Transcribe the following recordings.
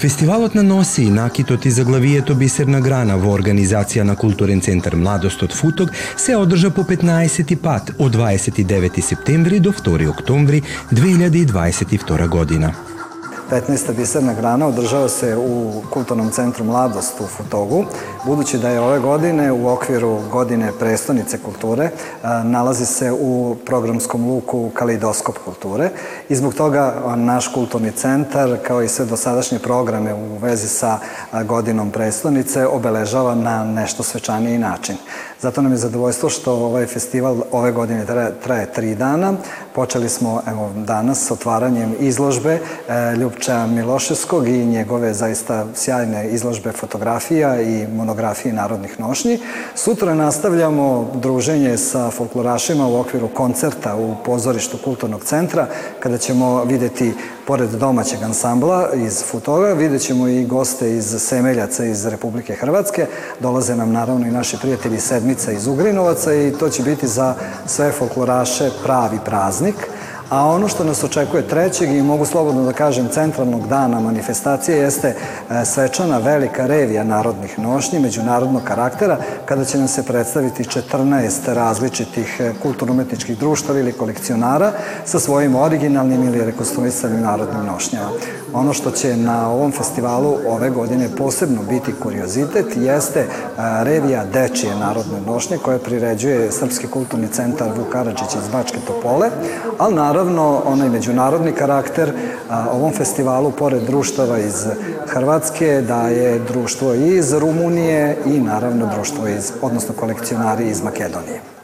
Фестивалот на носи и накитот и заглавието Бисерна грана во организација на Културен центар Младост од Футог се одржа по 15 пат од 29 септември до 2 октомври 2022 година. 15. biserna grana održava se u Kulturnom centru Mladost u Futogu. Budući da je ove godine u okviru godine prestonice kulture nalazi se u programskom luku Kalidoskop kulture i zbog toga naš kulturni centar kao i sve dosadašnje programe u vezi sa godinom prestonice obeležava na nešto svečaniji način. Zato nam je zadovoljstvo što ovaj festival ove godine traje, traje tri dana. Počeli smo evo, danas s otvaranjem izložbe e, Ljubča Miloševskog i njegove zaista sjajne izložbe fotografija i monografije narodnih nošnji. Sutra nastavljamo druženje sa folklorašima u okviru koncerta u pozorištu Kulturnog centra, kada ćemo videti pored domaćeg ansambla iz Futoga, vidjet ćemo i goste iz Semeljaca iz Republike Hrvatske. Dolaze nam naravno i naši prijatelji Sedmica iz Ugrinovaca i to će biti za sve folkloraše pravi praznik. A ono što nas očekuje trećeg i mogu slobodno da kažem centralnog dana manifestacije jeste e, svečana velika revija narodnih nošnji međunarodnog karaktera kada će nam se predstaviti 14 različitih e, kulturno-umetničkih društava ili kolekcionara sa svojim originalnim ili rekonstruisanim narodnim nošnjama. Ono što će na ovom festivalu ove godine posebno biti kuriozitet jeste e, revija Dečije narodne nošnje koje priređuje Srpski kulturni centar Vuk Karadžić iz Bačke Topole, ali naravno onaj međunarodni karakter ovom festivalu pored društava iz Hrvatske daje društvo iz Rumunije i naravno društvo iz, odnosno kolekcionari iz Makedonije.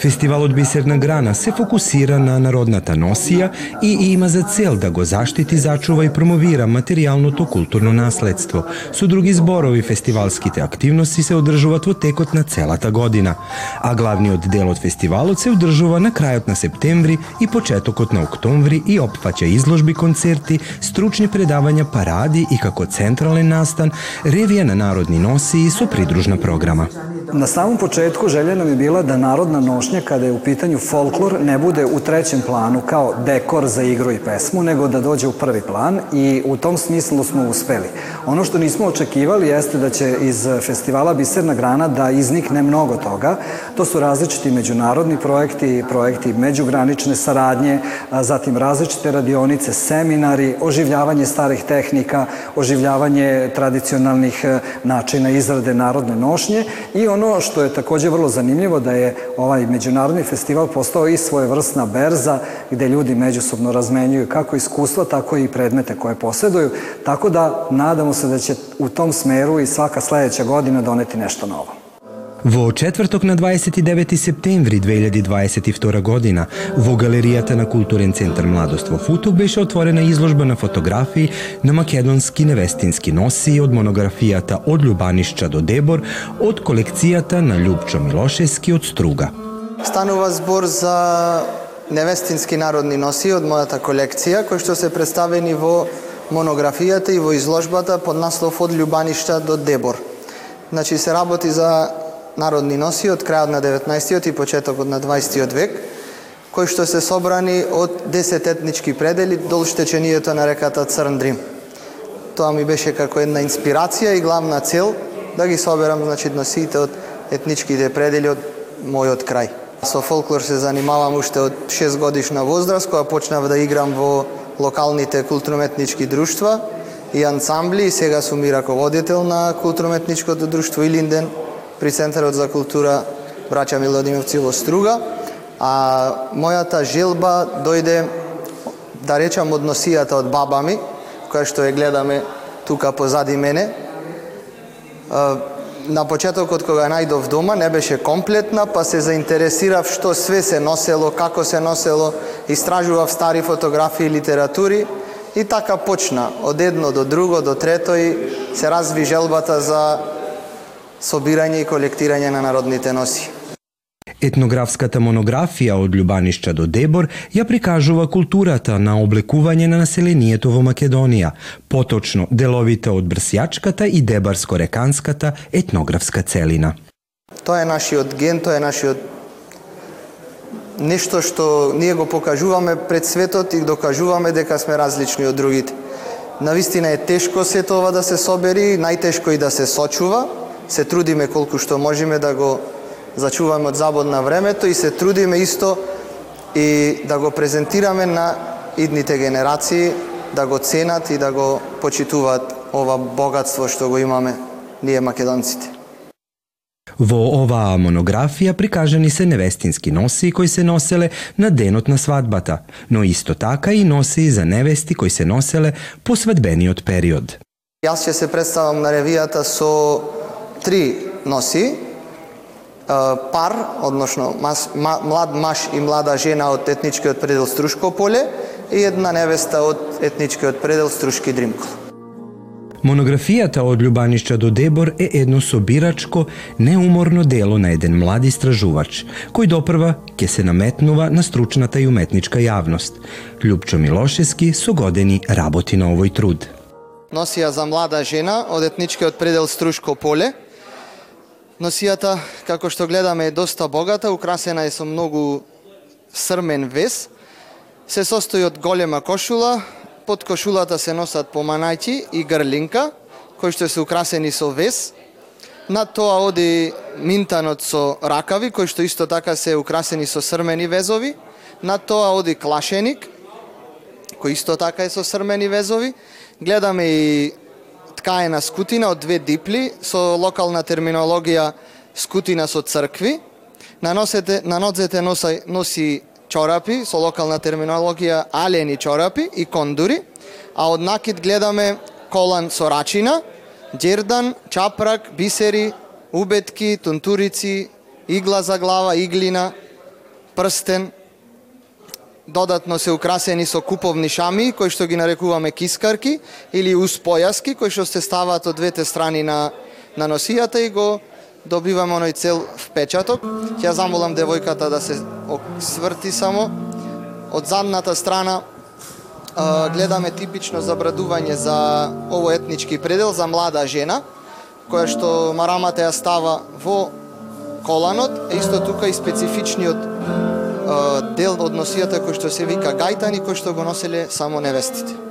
Фестивалот Бисерна грана се фокусира на народната носија и има за цел да го заштити, зачува и промовира материјалното културно наследство. Со други зборови, фестивалските активности се одржуваат во текот на целата година, а главниот дел од фестивалот се одржува на крајот на септември и почетокот на октомври и опфаќа изложби, концерти, стручни предавања, паради и како централен настан, ревија на народни носии со придружна програма. Na samom početku želja nam je bila da narodna nošnja, kada je u pitanju folklor, ne bude u trećem planu kao dekor za igru i pesmu, nego da dođe u prvi plan i u tom smislu smo uspeli. Ono što nismo očekivali jeste da će iz festivala Biserna grana da iznikne mnogo toga. To su različiti međunarodni projekti, projekti međugranične saradnje, zatim različite radionice, seminari, oživljavanje starih tehnika, oživljavanje tradicionalnih načina izrade narodne nošnje i ono ono što je takođe vrlo zanimljivo da je ovaj međunarodni festival postao i svojevrsna berza gde ljudi međusobno razmenjuju kako iskustva, tako i predmete koje poseduju, tako da nadamo se da će u tom smeru i svaka sledeća godina doneti nešto novo. Во четврток на 29 септември 2022 година во галеријата на Културен центар Младост во Футу беше отворена изложба на фотографии на македонски невестински носи од монографијата Од Любанишча до Дебор од колекцијата на Лјупчо Милошевски од Струга. Станува збор за невестински народни носи од мојата колекција, кои што се представени во монографијата и во изложбата под наслов Од Любаништа до Дебор. Значи се работи за народни носи од крајот на 19 и почетокот на 20 век, кои што се собрани од 10 етнички предели долж течението на реката Црн Дрим. Тоа ми беше како една инспирација и главна цел да ги соберам значи носиите од етничките предели од мојот крај. Со фолклор се занимавам уште од 6 годишна возраст, кога почнав да играм во локалните културно-етнички друштва и ансамбли и сега сум и раководител на културно-етничкото друштво Илинден при Центарот за култура Браќа Милодимовци во Струга, а мојата желба дојде, да речам, од носијата од баба ми, која што ја гледаме тука позади мене. На почетокот кога најдов дома не беше комплетна, па се заинтересирав што све се носело, како се носело, истражував стари фотографии и литератури и така почна од едно до друго до трето и се разви желбата за собирање и колектирање на народните носи. Етнографската монографија од Љубанишча до Дебор ја прикажува културата на облекување на населението во Македонија, поточно деловите од Брсјачката и Дебарско-реканската етнографска целина. Тоа е нашиот ген, тоа е нашиот нешто што ние го покажуваме пред светот и докажуваме дека сме различни од другите. Навистина е тешко се тоа да се собери, најтешко и да се сочува. Се трудиме колку што можеме да го зачуваме од забод на времето и се трудиме исто и да го презентираме на идните генерации да го ценат и да го почитуваат ова богатство што го имаме ние македонците. Во оваа монографија прикажани се невестински носи кои се носеле на денот на свадбата, но исто така и носи за невести кои се носеле по свадбениот период. Јас ќе се представам на ревијата со три носи, пар, односно мас, ма, млад маж и млада жена од етничкиот предел Струшко поле и една невеста од етничкиот предел Струшки Дримкол. Монографијата од Љубанишча до Дебор е едно собирачко, неуморно дело на еден млад истражувач, кој допрва ќе се наметнува на стручната и уметничка јавност. Љупчо Милошевски со години работи на овој труд. Носија за млада жена од етничкиот предел Струшко поле, Носијата, како што гледаме, е доста богата, украсена е со многу срмен вес. Се состои од голема кошула, под кошулата се носат поманајки и грлинка, кои што се украсени со вес. Над тоа оди минтанот со ракави, кои што исто така се украсени со срмени везови. Над тоа оди клашеник, кој исто така е со срмени везови. Гледаме и ткаена скутина од две дипли со локална терминологија скутина со цркви. На носете, на нозете носи, носи чорапи со локална терминологија алени чорапи и кондури, а од накид гледаме колан со рачина, дјердан, чапрак, бисери, убетки, тунтурици, игла за глава, иглина, прстен, додатно се украсени со куповни шами, кои што ги нарекуваме кискарки, или успојаски, кои што се ставаат од двете страни на, на носијата и го добиваме оној цел впечаток. Ја замолам девојката да се сврти само. Од задната страна гледаме типично забрадување за ово етнички предел за млада жена, која што марамата ја става во коланот, е исто тука и специфичниот дел од носијата кој што се вика гајтани, кој што го носеле само невестите.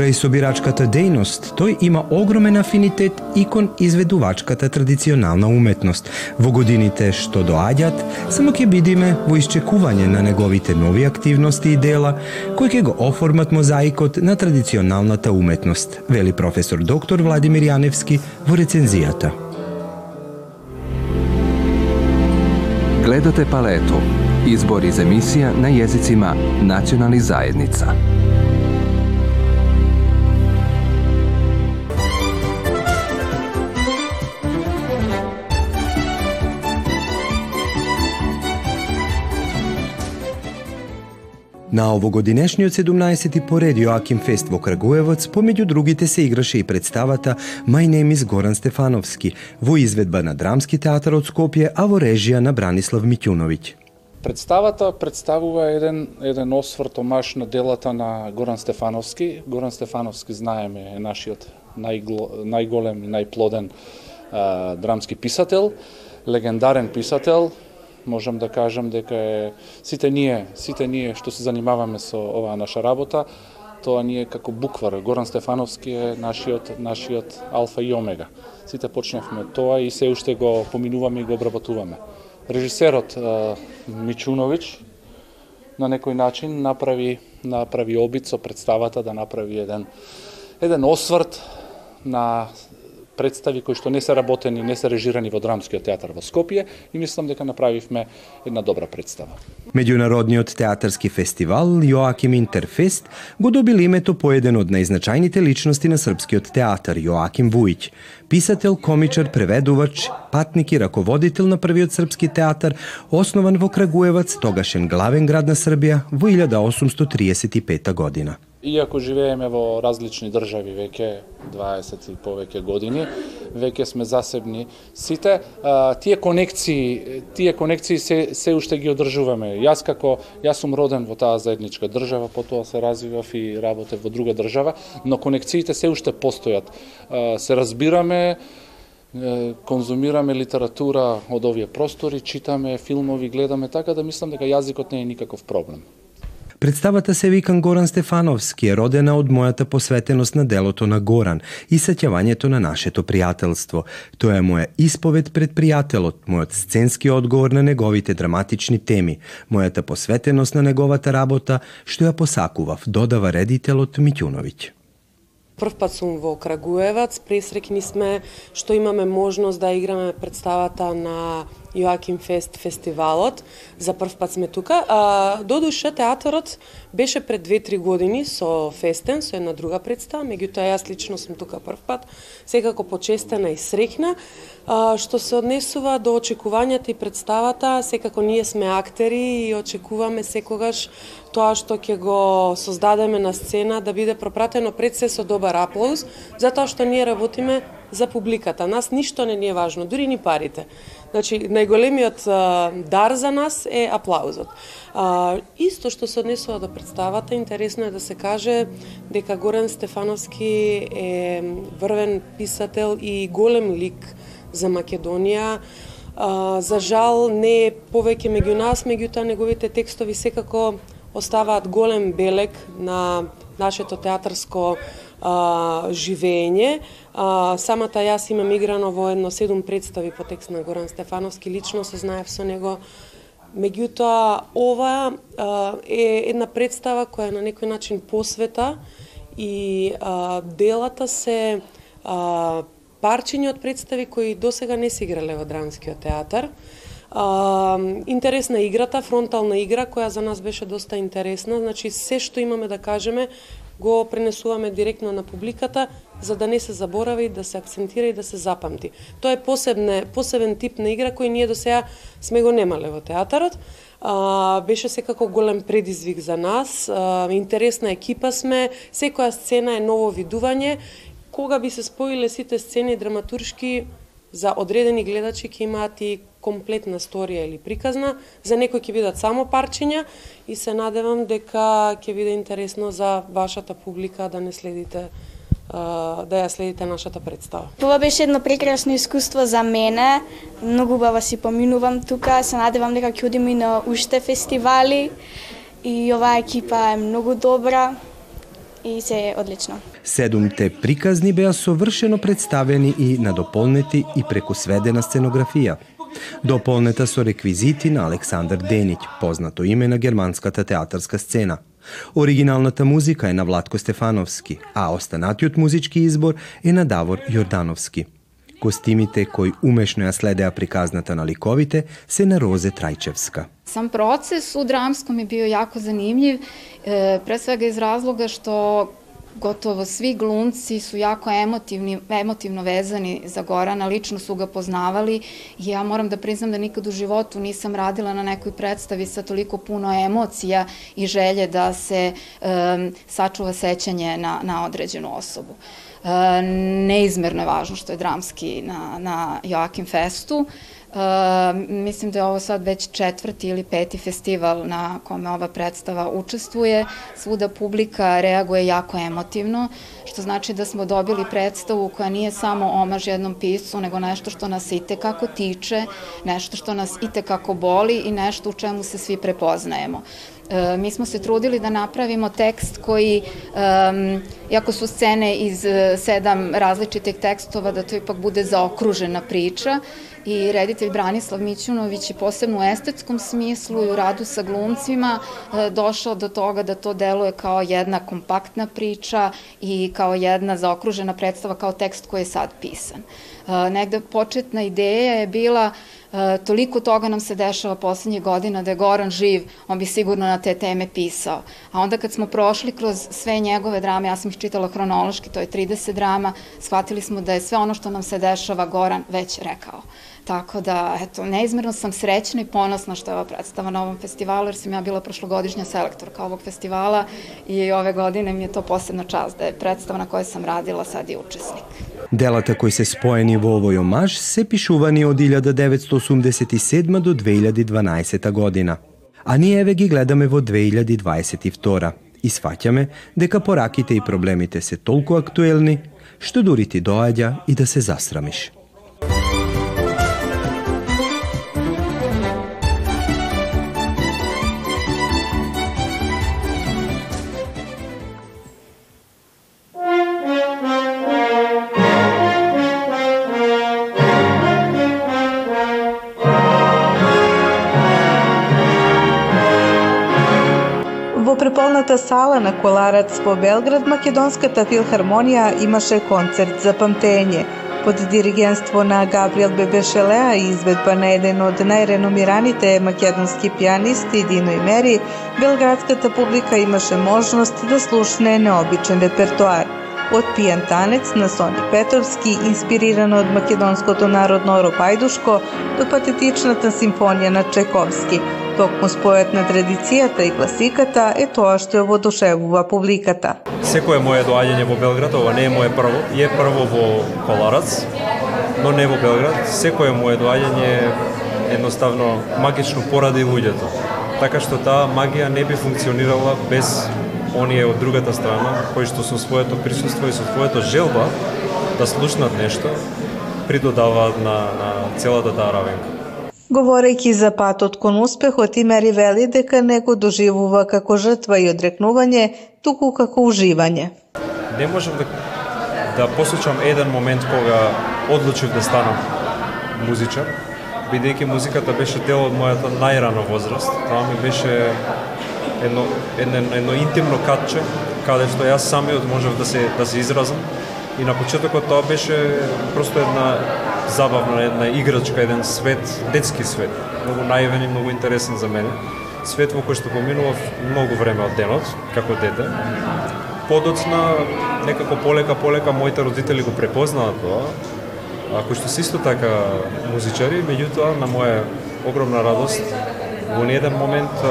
Покрај собирачката дејност, тој има огромен афинитет и кон изведувачката традиционална уметност. Во годините што доаѓаат, само ќе бидиме во исчекување на неговите нови активности и дела, кои ќе го оформат мозаикот на традиционалната уметност, вели професор доктор Владимир Јаневски во рецензијата. Гледате палето. Избор из емисија на језицима национални заедница. На овогодинешниот 17-ти поред Аким Фест во Крагуевац, помеѓу другите се играше и представата My Name is Горан Стефановски, во изведба на Драмски театар од Скопје, а во режија на Бранислав Митјуновиќ. Представата представува еден, еден осврт омаш на делата на Горан Стефановски. Горан Стефановски, знаеме, е нашиот најгло, најголем и најплоден а, драмски писател, легендарен писател, можам да кажам дека е сите ние, сите ние што се занимаваме со оваа наша работа, тоа ние како буквар, Горан Стефановски е нашиот нашиот алфа и омега. Сите почнавме тоа и се уште го поминуваме и го обработуваме. Режисерот Мичуновиќ на некој начин направи направи обид со представата да направи еден еден осврт на представи кои што не се работени, не се режирани во драмскиот театар во Скопје и мислам дека направивме една добра представа. Меѓународниот театарски фестивал Јоаким Интерфест го добил името по еден од најзначајните личности на српскиот театар Јоаким Вуиќ, писател, комичар, преведувач, патник и раководител на првиот српски театар, основан во Крагуевац, тогашен главен град на Србија, во 1835 година. Иако живееме во различни држави веќе 20 и повеќе години, веќе сме засебни сите, а, тие конекции, тие конекции се се уште ги одржуваме. Јас како јас сум роден во таа заедничка држава, потоа се развивав и работев во друга држава, но конекциите се уште постојат. А, се разбираме, конзумираме литература од овие простори, читаме филмови, гледаме така да мислам дека јазикот не е никаков проблем. Представата се викан Горан Стефановски е родена од мојата посветеност на делото на Горан и сеќавањето на нашето пријателство. Тоа е моја исповед пред пријателот, мојот сценски одговор на неговите драматични теми, мојата посветеност на неговата работа, што ја посакував, додава редителот Митјуновиќ Прв пат сум во Крагуевац, пресрекни сме што имаме можност да играме представата на Јоаким Фест фестивалот. За прв пат сме тука. А, додуша театарот беше пред 2-3 години со Фестен, со една друга представа, меѓутоа јас лично сум тука прв пат, секако почестена и срекна. А, што се однесува до очекувањата и представата, секако ние сме актери и очекуваме секогаш тоа што ќе го создадеме на сцена да биде пропратено пред се со добар аплауз, затоа што ние работиме за публиката. Нас ништо не ни е важно, дури ни парите. Значи, најголемиот а, дар за нас е аплаузот. А, исто што се однесува до представата, интересно е да се каже дека Горан Стефановски е врвен писател и голем лик за Македонија. А, за жал не е повеќе меѓу нас, меѓутоа неговите текстови секако оставаат голем белек на нашето театарско а, живење. А, самата јас имам играно во едно седум представи по текст на Горан Стефановски, лично се знаев со него. Меѓутоа, ова а, е една представа која на некој начин посвета и а, делата се а, парчиња од представи кои досега не се играле во драмскиот театар. А, интересна играта, фронтална игра, која за нас беше доста интересна. Значи, се што имаме да кажеме, го пренесуваме директно на публиката, за да не се заборави, да се акцентира и да се запамти. Тоа е посебне, посебен тип на игра кој ние до сега сме го немале во театарот. А, беше секако голем предизвик за нас, а, интересна екипа сме, секоја сцена е ново видување. Кога би се споиле сите сцени драматуршки, за одредени гледачи ќе имаат и комплетна сторија или приказна, за некои ќе бидат само парчиња и се надевам дека ќе биде интересно за вашата публика да не следите да ја следите нашата представа. Тоа беше едно прекрасно искуство за мене. Многу бава си поминувам тука. Се надевам дека ќе одиме на уште фестивали и оваа екипа е многу добра и се е одлично. Седумте приказни беа совршено представени и надополнети и преку сведена сценографија. Дополнета со реквизити на Александар Денич, познато име на германската театарска сцена. Оригиналната музика е на Владко Стефановски, а останатиот музички избор е на Давор Јордановски. Костимите кои умешно ја следеа приказната на ликовите се на Розе Трајчевска. Sam proces u dramskom je bio jako zanimljiv, e, pre svega iz razloga što gotovo svi glumci su jako emotivni, emotivno vezani za Gorana, lično su ga poznavali i ja moram da priznam da nikad u životu nisam radila na nekoj predstavi sa toliko puno emocija i želje da se um, sačuva sećanje na, na određenu osobu. E, neizmerno je važno što je dramski na, na Joakim Festu. Mislim da je ovo sad već četvrti ili peti festival na kome ova predstava učestvuje. Svuda publika reaguje jako emotivno, što znači da smo dobili predstavu koja nije samo omaž jednom piscu, nego nešto što nas i tekako tiče, nešto što nas i tekako boli i nešto u čemu se svi prepoznajemo. E, mi smo se trudili da napravimo tekst koji, um, iako su scene iz sedam različitih tekstova, da to ipak bude zaokružena priča i reditelj Branislav Mićunović je posebno u estetskom smislu i u radu sa glumcima e, došao do toga da to deluje kao jedna kompaktna priča i kao jedna zaokružena predstava kao tekst koji je sad pisan. E, negde početna ideja je bila E, toliko toga nam se dešava poslednjih godina da je Goran živ, on bi sigurno na te teme pisao. A onda kad smo prošli kroz sve njegove drame, ja sam ih čitala hronološki, to je 30 drama, shvatili smo da je sve ono što nam se dešava Goran već rekao. Tako da, eto, neizmerno sam srećna i ponosna što je ova predstava na ovom festivalu, jer sam ja bila prošlogodišnja selektorka ovog festivala i ove godine mi je to posebna čast da je predstava na kojoj sam radila sad i učesnik. Делата кои се споени во овој омаж се пишувани од 1987 до 2012 година. А ние еве ги гледаме во 2022 и сваќаме дека пораките и проблемите се толку актуелни, што дури ти доаѓа и да се засрамиш. преполната сала на Коларац во Белград, Македонската филхармонија имаше концерт за памтење под диригенство на Габриел Бебешелеа и изведба на еден од најреномираните македонски пианисти Дино и Мери, белградската публика имаше можност да слушне необичен репертоар од пијан танец на Сони Петровски, инспирирано од македонското народно Оропајдушко, до патетичната симфонија на Чековски – Токму спојот на традицијата и класиката е тоа што ја воодушевува публиката. Секое мое доаѓање во Белград, ова не е мое прво, е прво во Коларац, но не во Белград. Секое мое доаѓање едноставно магично поради луѓето. Така што таа магија не би функционирала без оние од другата страна, кои што со своето присуство и со своето желба да слушнат нешто, придодаваат на, на целата таа равенка. Говорејќи за патот кон успехот, Имери вели дека не го доживува како жртва и одрекнување, туку како уживање. Не можам да, да посочам еден момент кога одлучив да станам музичар, бидејќи музиката беше дел од мојата најрана возраст. Тоа ми беше едно, едно, едно интимно катче, каде што јас самиот можев да се, да се изразам. И на почетокот тоа беше просто една забавна една играчка, еден свет, детски свет, многу наивен и многу интересен за мене. Свет во кој што поминував многу време од денот, како дете. Подоцна, некако полека, полека, моите родители го препознаа тоа, а кои што се исто така музичари, меѓутоа, на моја огромна радост, во еден момент,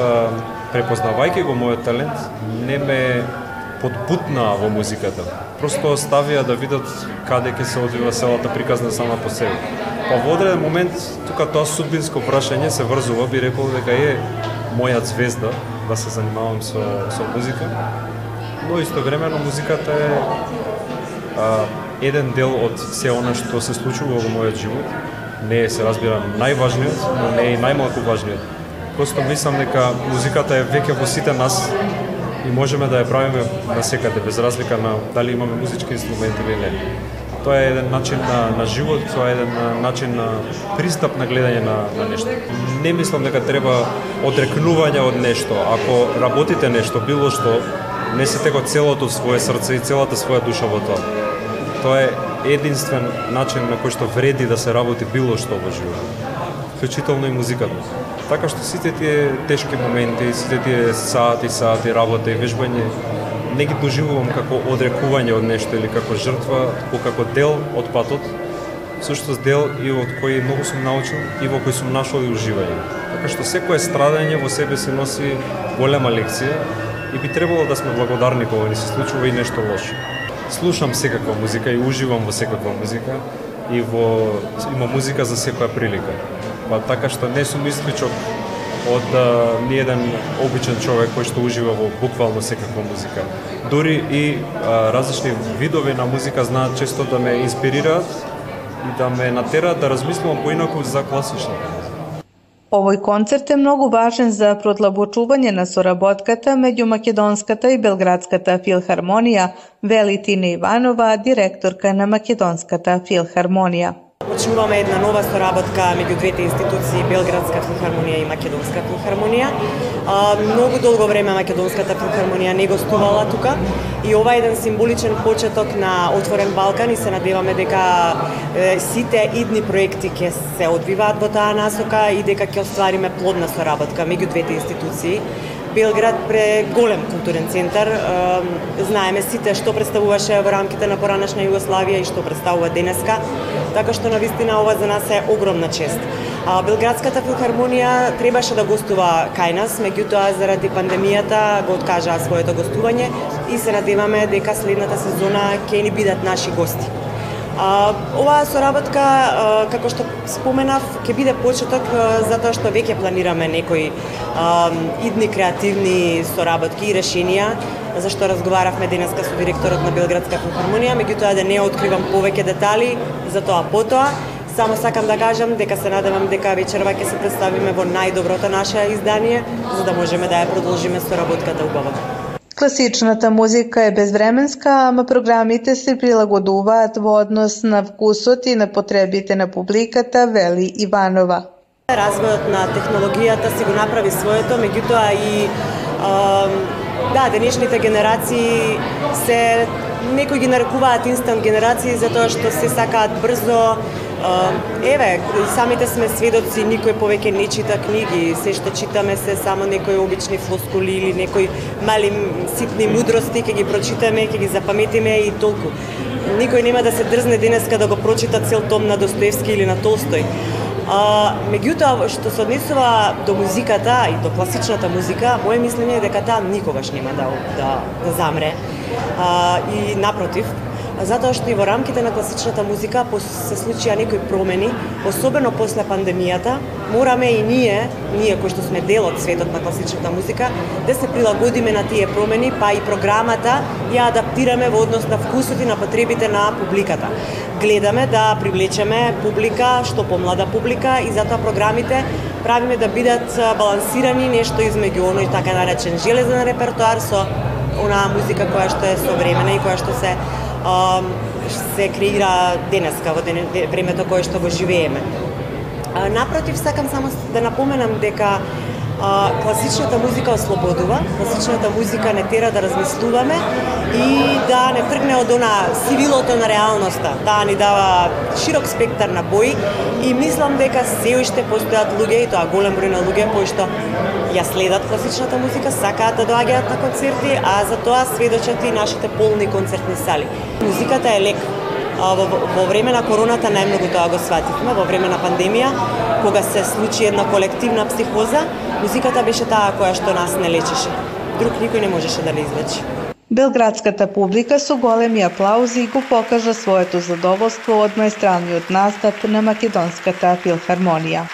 препознавајќи го мојот талент, не ме подбутнаа во музиката. Просто оставија да видат каде ќе се одвива селата приказна сама по себе. Па во одреден момент, тука тоа судбинско прашање се врзува, би рекол дека е моја звезда да се занимавам со, со музика, но истовремено музиката е а, еден дел од се она што се случува во мојот живот. Не е, се разбира, најважниот, но не е и најмалку важниот. Просто мислам дека музиката е веќе во сите нас и можеме да ја правиме на секаде, без разлика на дали имаме музички инструменти или не. Тоа е еден начин на, на живот, тоа е еден начин на пристап на гледање на, на нешто. Не мислам дека треба одрекнување од нешто. Ако работите нешто, било што, несете го целото свое срце и целата своја душа во тоа. Тоа е единствен начин на кој што вреди да се работи било што во живот. Вклучително и музиката. Така што сите тие тешки моменти, сите тие сати, сати работа и вежбање не ги доживувам како одрекување од нешто или како жртва, туку како дел од патот, всушност дел и од кој многу сум научил и во кој сум нашол и уживање. Така што секое страдање во себе се носи голема лекција и би требало да сме благодарни кога ни се случува и нешто лошо. Слушам секаква музика и уживам во секаква музика и во има музика за секоја прилика. Па така што не сум исклучок од а, ниеден обичен човек кој што ужива во буквално секаква музика. Дури и а, различни видови на музика знаат често да ме инспирираат и да ме натераат да размислувам поинаку за класична. Овој концерт е многу важен за продлабочување на соработката меѓу Македонската и Белградската филхармонија, вели Тина Иванова, директорка на Македонската филхармонија. Почнуваме една нова соработка меѓу двете институции Белградска филхармонија и Македонска филхармонија. А, многу долго време Македонската филхармонија не гостувала тука и ова е еден символичен почеток на Отворен Балкан и се надеваме дека е, сите идни проекти ќе се одвиваат во таа насока и дека ќе оствариме плодна соработка меѓу двете институции Белград преголем културен центар. Знаеме сите што представуваше во рамките на поранешна Југославија и што представува денеска, така што на вистина ова за нас е огромна чест. А Белградската филхармонија требаше да гостува кај нас, меѓутоа заради пандемијата го откажаа своето гостување и се надеваме дека следната сезона ќе ни бидат наши гости. А, оваа соработка, а, како што споменав, ќе биде почеток а, затоа што веќе планираме некои а, идни креативни соработки и решенија, за што разговаравме денеска со директорот на Белградска филхармонија, меѓутоа да не откривам повеќе детали за тоа потоа. Само сакам да кажам дека се надевам дека вечерва ќе се представиме во најдоброто наше издание, за да можеме да ја продолжиме соработката убаво. Класичната музика е безвременска, ама програмите се прилагодуваат во однос на вкусот и на потребите на публиката, вели Иванова. Развојот на технологијата си го направи своето, меѓутоа и да, денешните генерации се некои ги нарекуваат инстант генерации затоа што се сакаат брзо, Еве, самите сме сведоци, никој повеќе не чита книги, се што читаме се само некои обични флоскули или некои мали ситни мудрости, ќе ги прочитаме, ќе ги запаметиме и толку. Никој нема да се дрзне денеска да го прочита цел том на Достоевски или на Толстој. А, меѓутоа, што се однесува до музиката и до класичната музика, моје мислење е дека таа никогаш нема да, да, да замре. А, и напротив, затоа што и во рамките на класичната музика се случија некои промени, особено после пандемијата, мораме и ние, ние кои што сме дел од светот на класичната музика, да се прилагодиме на тие промени, па и програмата ја адаптираме во однос на вкусот и на потребите на публиката. Гледаме да привлечеме публика, што помлада публика и затоа програмите правиме да бидат балансирани нешто измеѓу оној така наречен железен репертоар со онаа музика која што е современа и која што се се креира денеска во времето кое што го живееме. Напротив, сакам само да напоменам дека а, класичната музика ослободува, класичната музика не тера да размислуваме и да не тргне од она сивилото на реалноста. Таа ни дава широк спектар на бои и мислам дека се уште постојат луѓе и тоа голем број на луѓе кои што ја следат класичната музика, сакаат да доаѓаат на концерти, а за тоа сведочат и нашите полни концертни сали. Музиката е лек. Во, во време на короната најмногу тоа го свативме, во време на пандемија, кога се случи една колективна психоза, музиката беше таа која што нас не лечеше. Друг никој не можеше да не излечи. Белградската публика со големи аплаузи го покажа своето задоволство од најстраниот настап на Македонската филхармонија.